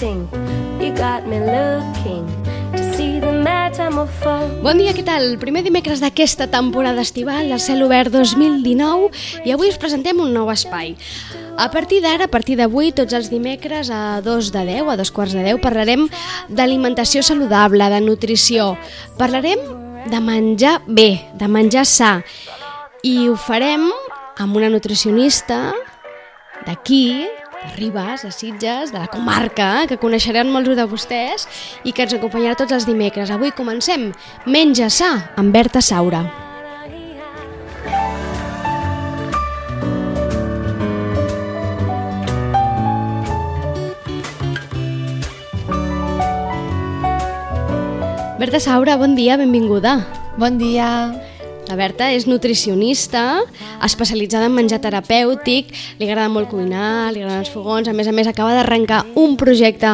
waiting, you got me looking to see the metamorphose. Bon dia, què tal? Primer dimecres d'aquesta temporada estival del Cel Obert 2019 i avui us presentem un nou espai. A partir d'ara, a partir d'avui, tots els dimecres a dos de 10, a dos quarts de 10, parlarem d'alimentació saludable, de nutrició. Parlarem de menjar bé, de menjar sa. I ho farem amb una nutricionista d'aquí, de Ribes, de Sitges, de la comarca, que coneixeran molts de vostès i que ens acompanyarà tots els dimecres. Avui comencem Menja sa amb Berta Saura. Berta Saura, bon dia, benvinguda. Bon dia. La Berta és nutricionista, especialitzada en menjar terapèutic, li agrada molt cuinar, li agraden els fogons, a més a més acaba d'arrencar un projecte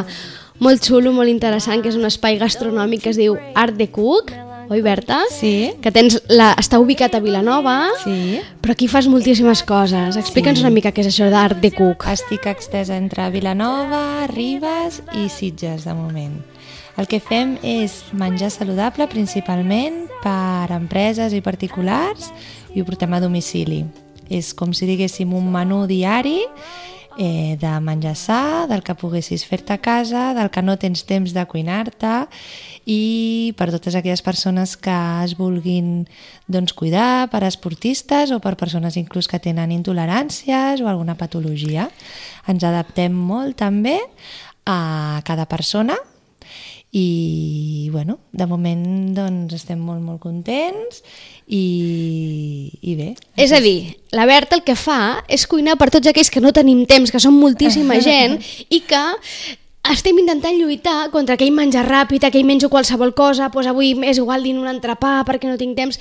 molt xulo, molt interessant, que és un espai gastronòmic que es diu Art de Cook, oi Berta? Sí. Que tens la, està ubicat a Vilanova, Sí. però aquí fas moltíssimes coses. Explica'ns Sí. una mica què és això d'Art de Cook. Estic extesa entre Vilanova, Ribes i Sitges, de moment. El que fem és menjar saludable principalment per empreses i particulars i ho portem a domicili. És com si diguéssim un menú diari eh, de menjar sa, del que poguessis fer-te a casa, del que no tens temps de cuinar-te i per totes aquelles persones que es vulguin doncs, cuidar, per esportistes o per persones inclús que tenen intoleràncies o alguna patologia. Ens adaptem molt també a cada persona i bueno, de moment doncs, estem molt molt contents i, i bé. És a dir, la Berta el que fa és cuinar per tots aquells que no tenim temps, que són moltíssima gent, i que estem intentant lluitar contra aquell menjar ràpid, aquell menjo qualsevol cosa, doncs avui és igual dint un entrepà perquè no tinc temps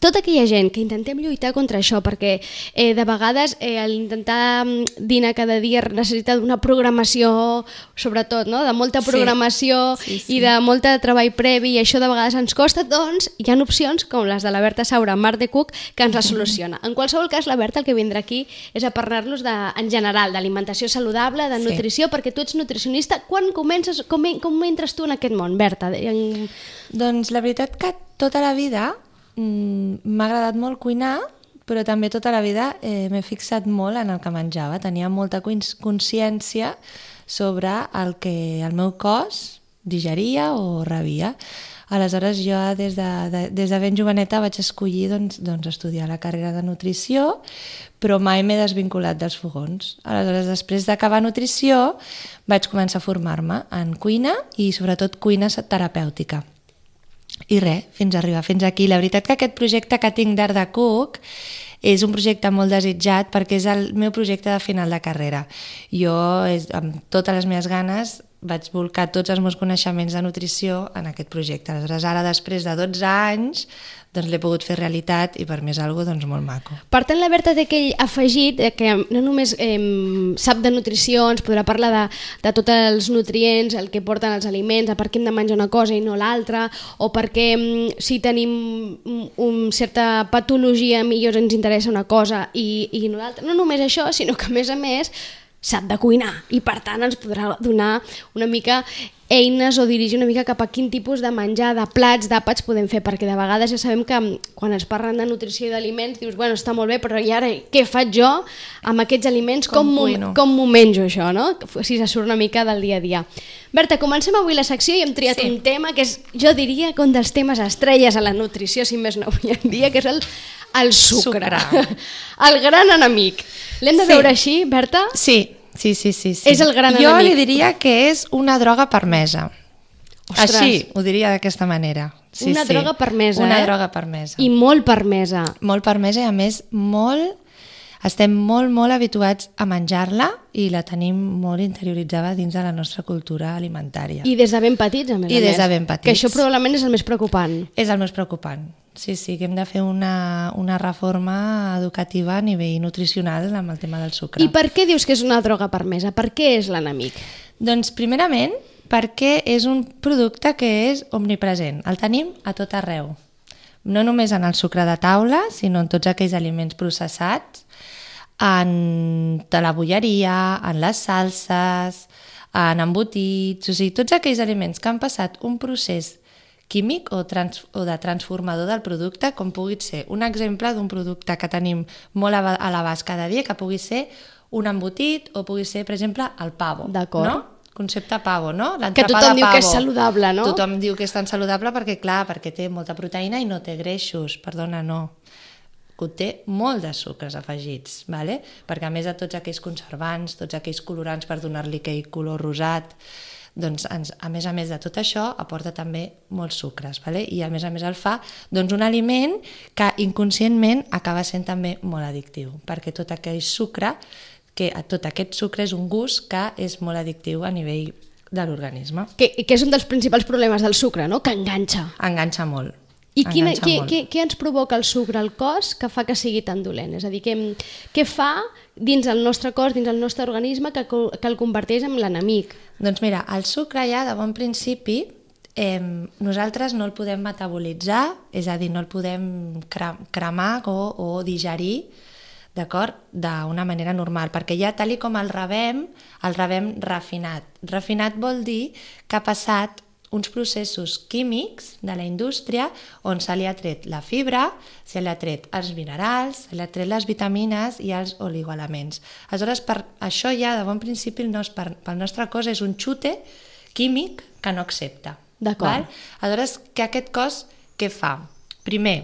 tota aquella gent que intentem lluitar contra això, perquè eh, de vegades eh, l'intentar mm, dinar cada dia necessita d'una programació, sobretot, no? de molta Sí. programació Sí, sí. i de molta treball previ, i això de vegades ens costa, doncs hi ha opcions com les de la Berta Saura, Mar de Cook, que ens la soluciona. En qualsevol cas, la Berta el que vindrà aquí és a parlar-nos de, en general d'alimentació saludable, de Sí. nutrició, perquè tu ets nutricionista. Quan comences, com, com entres tu en aquest món, Berta? En... Doncs la veritat que tota la vida m'ha agradat molt cuinar, però també tota la vida eh, m'he fixat molt en el que menjava. Tenia molta cons- consciència sobre el que el meu cos digeria o rebia. Aleshores jo des de, de, des de ben joveneta vaig escollir doncs, doncs, estudiar la carrera de nutrició, però mai m'he desvinculat dels fogons. Aleshores, després d'acabar nutrició, vaig començar a formar-me en cuina i sobretot cuina terapèutica. I res, fins arribar fins aquí. La veritat que aquest projecte que tinc d'Art de Cook és un projecte molt desitjat perquè és el meu projecte de final de carrera. Jo, amb totes les meves ganes, vaig volcar tots els meus coneixements de nutrició en aquest projecte. Aleshores, ara, després de 12 anys, doncs l'he pogut fer realitat i per mi és algo doncs, molt maco. Per tant, la Berta té aquell afegit que no només eh, sap de nutrició, ens podrà parlar de, de tots els nutrients, el que porten els aliments, a per què hem de menjar una cosa i no l'altra, o perquè si tenim mm, un, certa patologia millor ens interessa una cosa i, i no l'altra. No només això, sinó que a més a més sap de cuinar i per tant ens podrà donar una mica eines o dirigir una mica cap a quin tipus de menjar, de plats, d'àpats podem fer, perquè de vegades ja sabem que mm, quan es parlen de nutrició i d'aliments dius, bueno, està molt bé, però i ara què faig jo amb aquests aliments? Com, Com com m'ho menjo això, no? Si se surt una mica del dia a dia. Berta, comencem avui la secció i hem triat Sí. un tema que és, jo diria, que un dels temes estrelles a la nutrició, si més no avui en dia, que és el, el sucre. Sucre. el gran enemic. L'hem de Sí. veure així, Berta? Sí, sí, sí, sí. sí. És el gran jo enemic. li diria que és una droga permesa. Ostres. Així, ho diria d'aquesta manera. Sí, Una sí. droga permesa, Una eh? droga permesa. I molt permesa. Molt permesa i a més molt... Estem molt, molt habituats a menjar-la i la tenim molt interioritzada dins de la nostra cultura alimentària. I des de ben petits, a més I a des més. de ben petits. Que això probablement és el més preocupant. És el més preocupant. Sí, sí, que hem de fer una, una reforma educativa a nivell nutricional amb el tema del sucre. I per què dius que és una droga permesa? Per què és l'enemic? Doncs primerament perquè és un producte que és omnipresent, el tenim a tot arreu. no només en el sucre de taula, sinó en tots aquells aliments processats, en de la bolleria, en les salses, en embotits, o sigui, tots aquells aliments que han passat un procés químic o, trans, o de transformador del producte, com pugui ser un exemple d'un producte que tenim molt a, a l'abast cada dia, que pugui ser un embotit o pugui ser, per exemple, el pavo. D'acord. No? Concepte pavo, no? Que tothom diu que és saludable, no? Tothom diu que és tan saludable perquè, clar, perquè té molta proteïna i no té greixos. Perdona, no conté molt de sucres afegits, vale? perquè a més de tots aquells conservants, tots aquells colorants per donar-li aquell color rosat, doncs ens, a més a més de tot això aporta també molts sucres vale? i a més a més el fa doncs, un aliment que inconscientment acaba sent també molt addictiu perquè tot aquell sucre que tot aquest sucre és un gust que és molt addictiu a nivell de l'organisme. Que, que és un dels principals problemes del sucre, no? Que enganxa. Enganxa molt. I quina, què, què, què ens provoca el sucre al cos que fa que sigui tan dolent? És a dir, què, què fa dins el nostre cos, dins el nostre organisme, que, que el converteix en l'enemic? Doncs mira, el sucre ja de bon principi eh, nosaltres no el podem metabolitzar, és a dir, no el podem cre cremar o, o digerir d'acord? D'una manera normal, perquè ja tal i com el rebem, el rebem refinat. Refinat vol dir que ha passat uns processos químics de la indústria on se li ha tret la fibra, se li ha tret els minerals, se li ha tret les vitamines i els oligoelements. Aleshores, per això ja de bon principi el nostre, per, pel nostre cos és un xute químic que no accepta. D'acord. Aleshores, que aquest cos què fa? Primer,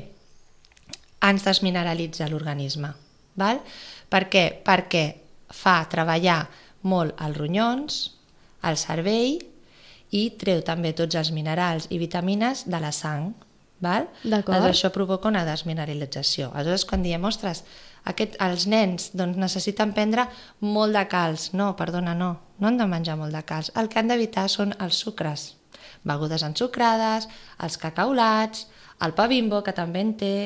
ens desmineralitza l'organisme. val? Per què? Perquè fa treballar molt els ronyons, el cervell i treu també tots els minerals i vitamines de la sang. Val? Aleshores, això provoca una desmineralització. Aleshores, quan diem, ostres, aquest, els nens doncs, necessiten prendre molt de calç. No, perdona, no. No han de menjar molt de calç. El que han d'evitar són els sucres. Begudes ensucrades, els cacaulats, el pa bimbo, que també en té,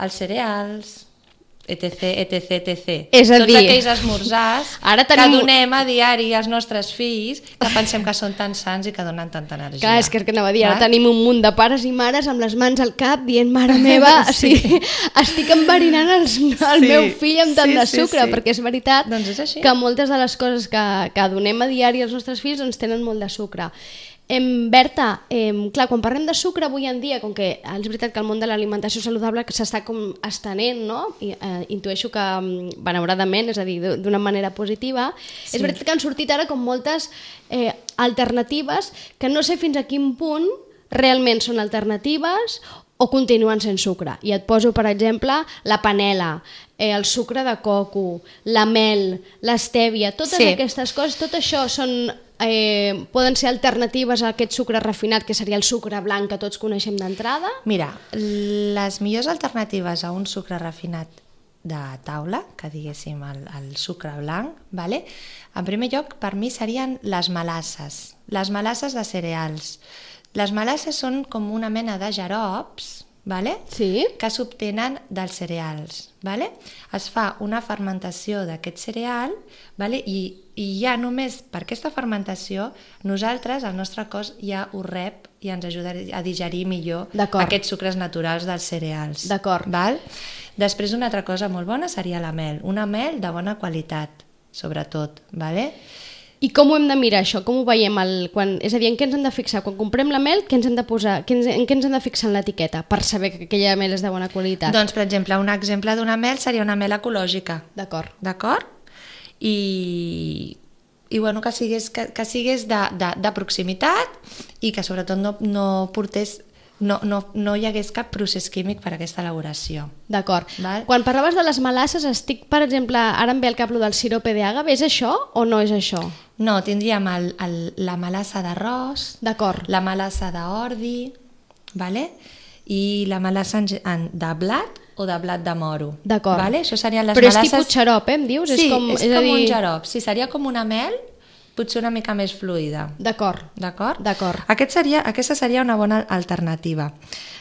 els cereals, etc, etc, etc. És a Tots dir, aquells esmorzars ara tenim- que donem a diari als nostres fills que pensem que són tan sants i que donen tanta energia. Clar, és que el que anava a dir, ara tenim un munt de pares i mares amb les mans al cap dient, mare meva, Sí. sí. estic enverinant els, el Sí, meu fill amb tant sí, de sí, sucre, sí. perquè és veritat Doncs és així. que moltes de les coses que, que donem a diari als nostres fills doncs, tenen molt de sucre. Em, Berta, em, clar, quan parlem de sucre avui en dia, com que és veritat que el món de l'alimentació saludable que s'està com estenent, no? I, eh, intueixo que em, benauradament, és a dir, d'una manera positiva, sí. és veritat que han sortit ara com moltes eh, alternatives que no sé fins a quin punt realment són alternatives o continuen sent sucre. I et poso, per exemple, la panela, eh, el sucre de coco, la mel, l'estèvia, totes Sí. aquestes coses, tot això són, eh, poden ser alternatives a aquest sucre refinat, que seria el sucre blanc que tots coneixem d'entrada? Mira, les millors alternatives a un sucre refinat de taula, que diguéssim el, el sucre blanc, vale? en primer lloc per mi serien les melasses, les melasses de cereals. Les melasses són com una mena de jarops, vale? Sí. que s'obtenen dels cereals. Vale? Es fa una fermentació d'aquest cereal vale? I, i ja només per aquesta fermentació nosaltres, el nostre cos, ja ho rep i ens ajuda a digerir millor aquests sucres naturals dels cereals. D'acord. Val? Després una altra cosa molt bona seria la mel, una mel de bona qualitat, sobretot. Vale? I com ho hem de mirar això? Com ho veiem? El, quan, és a dir, en què ens hem de fixar? Quan comprem la mel, què ens hem de posar? Què ens, en què ens hem de fixar en l'etiqueta per saber que aquella mel és de bona qualitat? Doncs, per exemple, un exemple d'una mel seria una mel ecològica. D'acord. d'acord? I, i bueno, que sigués, que, que sigués de, de, de proximitat i que sobretot no, no portés no, no, no hi hagués cap procés químic per a aquesta elaboració. D'acord. Quan parlaves de les melasses, estic, per exemple, ara em ve el cap del sirope d'àgave, és això o no és això? No, tindríem el, el, la melassa d'arròs, D'acord. la melassa d'ordi, vale? i la melassa de blat o de blat de moro. D'acord. Vale? Això serien les Però és melasses... tipus xarop, eh, em dius? Sí, és com, és, a com dir... un xarop. Sí, seria com una mel, potser una mica més fluida. D'acord. D'acord? D'acord. Aquest seria, aquesta seria una bona alternativa,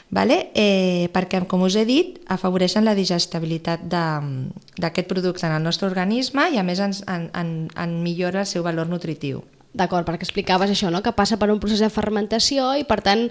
vale? eh, perquè, com us he dit, afavoreixen la digestibilitat de- d'aquest producte en el nostre organisme i, a més, ens, en, en, en millora el seu valor nutritiu. D'acord, perquè explicaves això, no? que passa per un procés de fermentació i per tant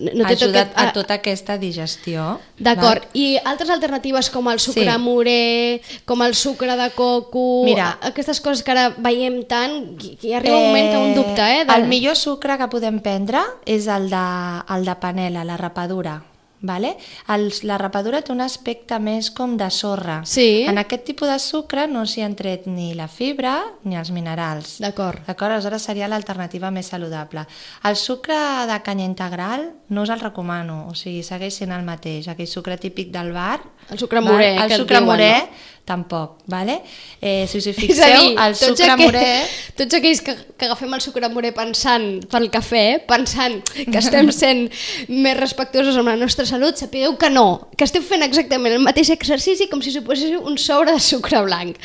no té tot Ajuda aquest- a tota aquesta digestió. D'acord, i altres alternatives com el sucre Sí. morè, com el sucre de coco, Mira. aquestes coses que ara veiem tant, hi arriba un moment que un dubte, eh? El millor sucre que podem prendre és el de, el de panela, la rapadura. Vale? El, la rapadura té un aspecte més com de sorra. Sí. En aquest tipus de sucre no s'hi han tret ni la fibra ni els minerals. D'acord. D'acord? Aleshores seria l'alternativa més saludable. El sucre de canya integral no us el recomano, o sigui, segueix sent el mateix. Aquell sucre típic del bar... El sucre morè, El que et sucre morè, no? tampoc, vale? Eh, si us hi fixeu, dir, el tots sucre aquells, morè... tots aquells que, que agafem el sucre morè pensant pel cafè, pensant que estem sent més respectuosos amb la nostra salut, sapigueu que no, que estem fent exactament el mateix exercici com si suposéssiu un sobre de sucre blanc.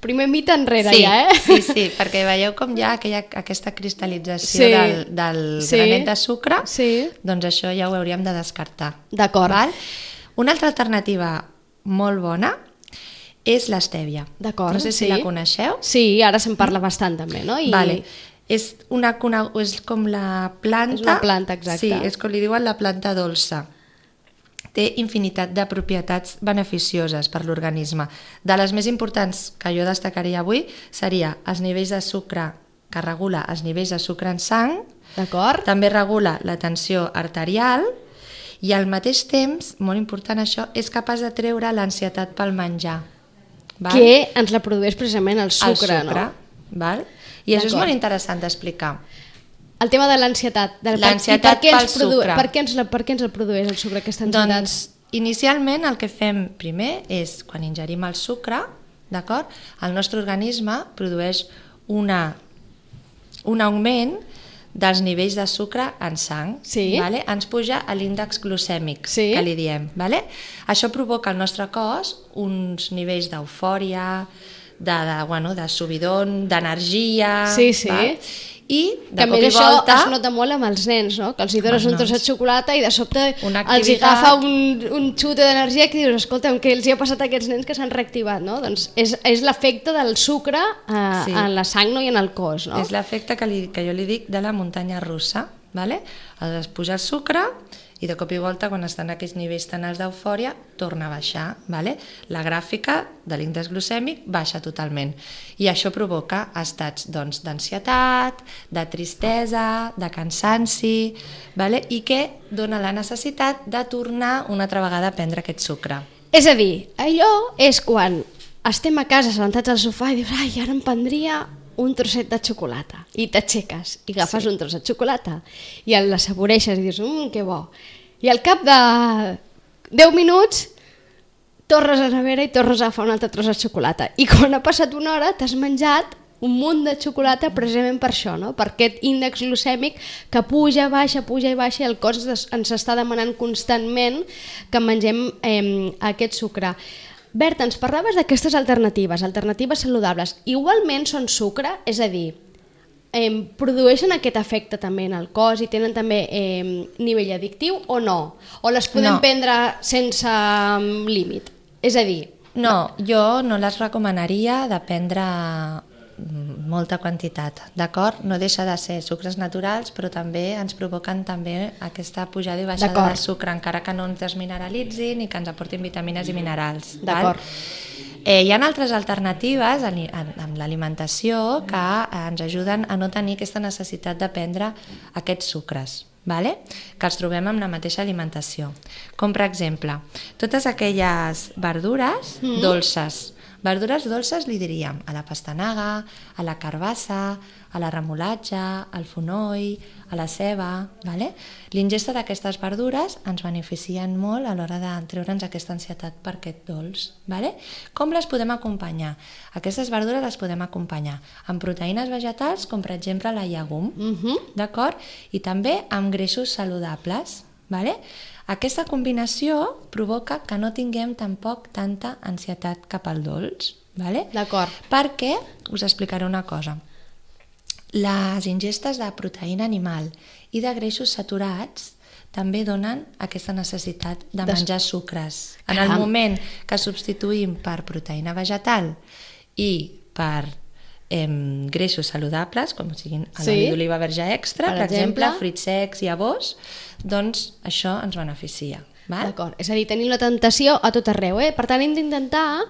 Primer mite enrere sí, ja, eh? Sí, sí, perquè veieu com hi ha aquella, aquesta cristal·lització Sí. del, del Sí. granet de sucre, Sí. doncs això ja ho hauríem de descartar. D'acord. Val? Una altra alternativa molt bona és l'estèvia. D'acord, No sé si sí. la coneixeu. Sí, ara se'n parla bastant també, no? I... Vale. És, una, és com la planta... És una planta, exacte. Sí, és com li diuen la planta dolça. Té infinitat de propietats beneficioses per l'organisme. De les més importants que jo destacaria avui seria els nivells de sucre que regula els nivells de sucre en sang, també regula la tensió arterial i al mateix temps, molt important això, és capaç de treure l'ansietat pel menjar. Val? Que ens la produeix precisament el sucre, el sucre, no? val? I això és molt interessant d'explicar. El tema de l'ansietat. L'ansietat què ens pel produ- sucre. Per què, ens la, per què ens el produeix el sucre, aquesta ansietat? Doncs, inicialment el que fem primer és, quan ingerim el sucre, d'acord? El nostre organisme produeix una, un augment dels nivells de sucre en sang. Sí. Vale? Ens puja a l'índex glucèmic, Sí. que li diem. Vale? Això provoca al nostre cos uns nivells d'eufòria, de, de, bueno, de subidon, d'energia... Sí, sí. Val? I de També això volta... es nota molt amb els nens, no? Que els hi dones un tros de xocolata i de sobte els agafa un, un xute d'energia que dius, escolta'm, què els hi ha passat a aquests nens que s'han reactivat, no? Doncs és, és l'efecte del sucre eh, Sí. en la sang no? i en el cos, no? És l'efecte que, li, que jo li dic de la muntanya russa. Vale? Es puja el sucre i de cop i volta, quan estan aquells nivells tan alts d'eufòria, torna a baixar. Vale? La gràfica de l'índex glucèmic baixa totalment. I això provoca estats doncs, d'ansietat, de tristesa, de cansanci, vale? i que dona la necessitat de tornar una altra vegada a prendre aquest sucre. És a dir, allò és quan estem a casa assentats al sofà i dius, ai, ara em prendria un trosset de xocolata. I t'aixeques i agafes sí. un tros de xocolata i el l'assaboreixes i dius, mmm, que bo. I al cap de 10 minuts tornes a la nevera i tornes a agafar un altre tros de xocolata. I quan ha passat una hora t'has menjat un munt de xocolata precisament per això, no? per aquest índex glucèmic que puja, baixa, puja i baixa i el cos ens està demanant constantment que mengem eh, aquest sucre. Berta, ens parlaves d'aquestes alternatives, alternatives saludables. Igualment són sucre, és a dir, eh, produeixen aquest efecte també en el cos i tenen també eh, nivell addictiu o no? O les podem No. prendre sense límit? És a dir, No, jo no les recomanaria de prendre molta quantitat, d'acord? No deixa de ser sucres naturals, però també ens provoquen també aquesta pujada i baixada de sucre, encara que no ens desmineralitzin i que ens aportin vitamines i minerals. D'acord. Eh, hi ha altres alternatives amb l'alimentació que eh, ens ajuden a no tenir aquesta necessitat de prendre aquests sucres vale? que els trobem amb la mateixa alimentació. Com per exemple, totes aquelles verdures mm. dolces. Verdures dolces li diríem a la pastanaga, a la carbassa, a la remolatxa, al fonoll, a la ceba... Vale? L'ingesta d'aquestes verdures ens beneficien molt a l'hora de treure'ns aquesta ansietat per aquest dolç. Vale? Com les podem acompanyar? Aquestes verdures les podem acompanyar amb proteïnes vegetals, com per exemple la llegum, uh -huh. d'acord? I també amb greixos saludables, vale? Aquesta combinació provoca que no tinguem tampoc tanta ansietat cap al dolç, vale? D'acord. Perquè, us explicaré una cosa, les ingestes de proteïna animal i de greixos saturats també donen aquesta necessitat de menjar sucres. En el moment que substituïm per proteïna vegetal i per em, greixos saludables, com siguin Sí. l'oli d'oliva verge extra, Per per, exemple, exemple. fruits secs, llavors, doncs això ens beneficia. D'acord, és a dir, tenim la tentació a tot arreu, eh? Per tant, hem d'intentar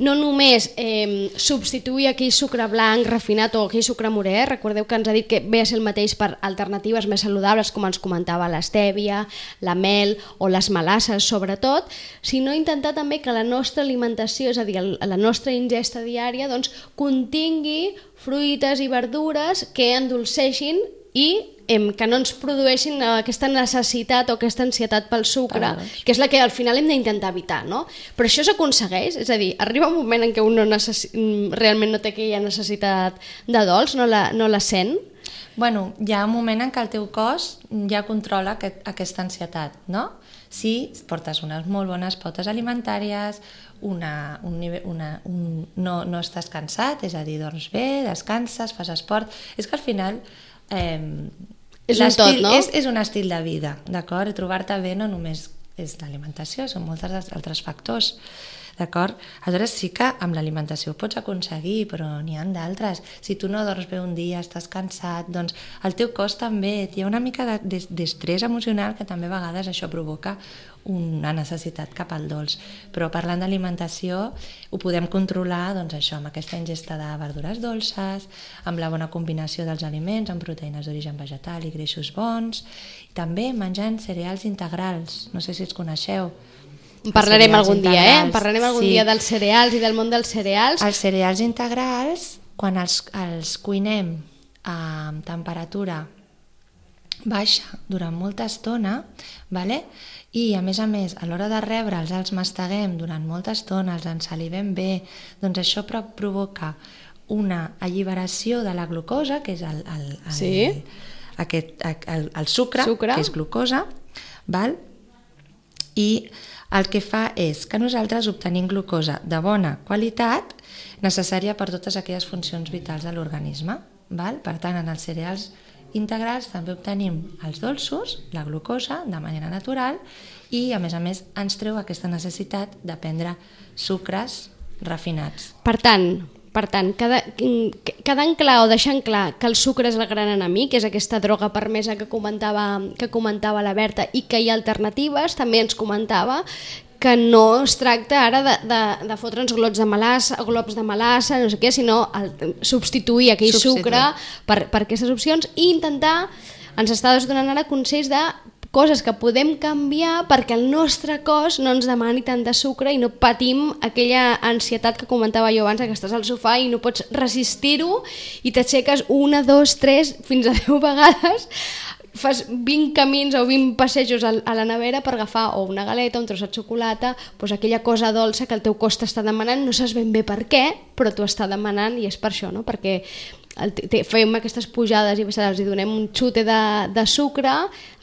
no només eh, substituir aquell sucre blanc refinat o aquell sucre morè, recordeu que ens ha dit que ve a ser el mateix per alternatives més saludables, com ens comentava l'estèvia, la mel o les melasses, sobretot, sinó intentar també que la nostra alimentació, és a dir, la nostra ingesta diària, doncs, contingui fruites i verdures que endolceixin i em, que no ens produeixin eh, aquesta necessitat o aquesta ansietat pel sucre, Per dolç. que és la que al final hem d'intentar evitar, no? Però això s'aconsegueix? És a dir, arriba un moment en què un no necessi... mm, realment no té aquella necessitat de dolç, no la, no la sent? Bueno, hi ha un moment en què el teu cos ja controla aquest, aquesta ansietat, no? Si portes unes molt bones pautes alimentàries, una, un nivell, una, un, no, no estàs cansat, és a dir, dorms bé, descanses, fas esport... És que al final... Eh, És un tot, no? És, és un estil de vida, d'acord? I trobar-te bé no només és l'alimentació, són molts altres factors. D'acord? Aleshores sí que amb l'alimentació ho pots aconseguir, però n'hi ha d'altres. Si tu no dorms bé un dia, estàs cansat, doncs el teu cos també, hi ha una mica de- d'es- d'estrès emocional que també a vegades això provoca una necessitat cap al dolç. Però parlant d'alimentació ho podem controlar doncs, això amb aquesta ingesta de verdures dolces, amb la bona combinació dels aliments, amb proteïnes d'origen vegetal i greixos bons, i també menjant cereals integrals, no sé si els coneixeu. En parlarem algun dia, eh? En parlarem algun sí. dia dels cereals i del món dels cereals. Els cereals integrals, quan els, els cuinem a temperatura baixa durant molta estona, vale? i a més a més, a l'hora de rebre'ls els masteguem durant molta estona, els ensalivem bé, doncs això pro provoca una alliberació de la glucosa, que és el, el, el, Sí. aquest, el, el sucre, Sucre. que és glucosa, val? i el que fa és que nosaltres obtenim glucosa de bona qualitat necessària per totes aquelles funcions vitals de l'organisme. Per tant, en els cereals integrals també obtenim els dolços, la glucosa, de manera natural, i a més a més ens treu aquesta necessitat de prendre sucres refinats. Per tant, per tant, cada, quedant clar o deixant clar que el sucre és el gran enemic, és aquesta droga permesa que comentava, que comentava la Berta, i que hi ha alternatives, també ens comentava que no es tracta ara de, de, de fotre'ns glops de melassa, globs de melassa, no sé què, sinó el, substituir aquell Substituir. sucre per, per aquestes opcions i intentar, ens està donant ara consells de coses que podem canviar perquè el nostre cos no ens demani tant de sucre i no patim aquella ansietat que comentava jo abans, que estàs al sofà i no pots resistir-ho i t'aixeques una, dos, tres, fins a deu vegades fas 20 camins o 20 passejos a la nevera per agafar o una galeta, un tros de xocolata, doncs aquella cosa dolça que el teu cos t'està demanant, no saps ben bé per què, però t'ho està demanant i és per això, no? perquè fem aquestes pujades i baixades, hi donem un xute de, de sucre,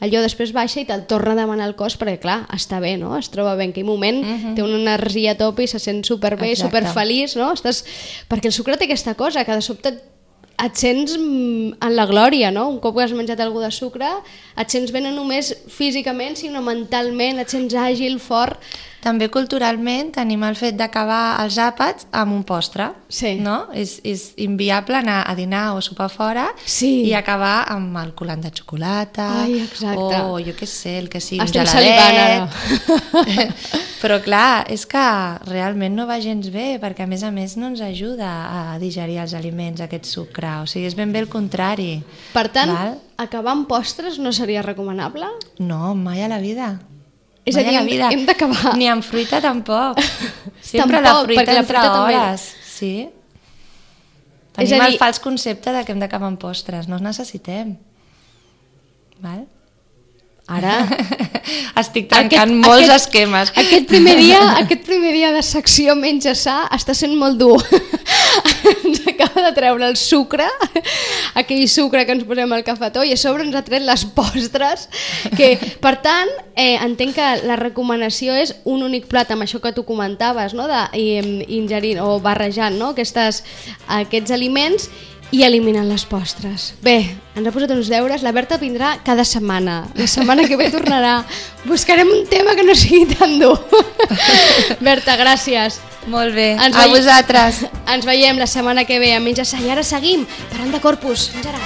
allò després baixa i te'l torna a demanar el cos perquè clar, està bé, no? es troba bé en aquell moment, uh -huh. té una energia a tope i se sent superbé, Exacte. superfeliç, no? Estàs... perquè el sucre té aquesta cosa, que de sobte et sents mm, en la glòria, no? Un cop que has menjat algú de sucre, et sents bé no només físicament, sinó mentalment, et sents àgil, fort. També culturalment tenim el fet d'acabar els àpats amb un postre, Sí. no? És, és inviable anar a dinar o sopar fora Sí. i acabar amb el colant de xocolata Ai, exacte. o jo què sé, el que sigui, Estem un geladet. Però clar, és que realment no va gens bé perquè a més a més no ens ajuda a digerir els aliments, aquest sucre, o sigui, és ben bé el contrari. Per tant, Val? acabar amb postres no seria recomanable? No, mai a la vida. És a dir, la hem- vida. hem d'acabar. Ni amb fruita tampoc. Sempre la Tampoc, fruita perquè la entre fruita també. hores. Sí. És Tenim a el dir- fals concepte de que hem d'acabar amb postres. No els necessitem. Val? Ara... Estic trencant molts aquest, esquemes. Aquest primer, dia, aquest primer dia de secció menja sa està sent molt dur. ens acaba de treure el sucre, aquell sucre que ens posem al cafetó, i a sobre ens ha tret les postres. Que, per tant, eh, entenc que la recomanació és un únic plat, amb això que tu comentaves, no? de, i, ingerint o barrejant no? Aquestes, aquests aliments i eliminant les postres. Bé, ens ha posat uns deures, la Berta vindrà cada setmana. La setmana que ve tornarà. Buscarem un tema que no sigui tan dur. Berta, gràcies. Molt bé, Ens a veiem- vosaltres. Ens veiem la setmana que ve a Menja Sa i ara seguim parlant de Corpus. Fins ara.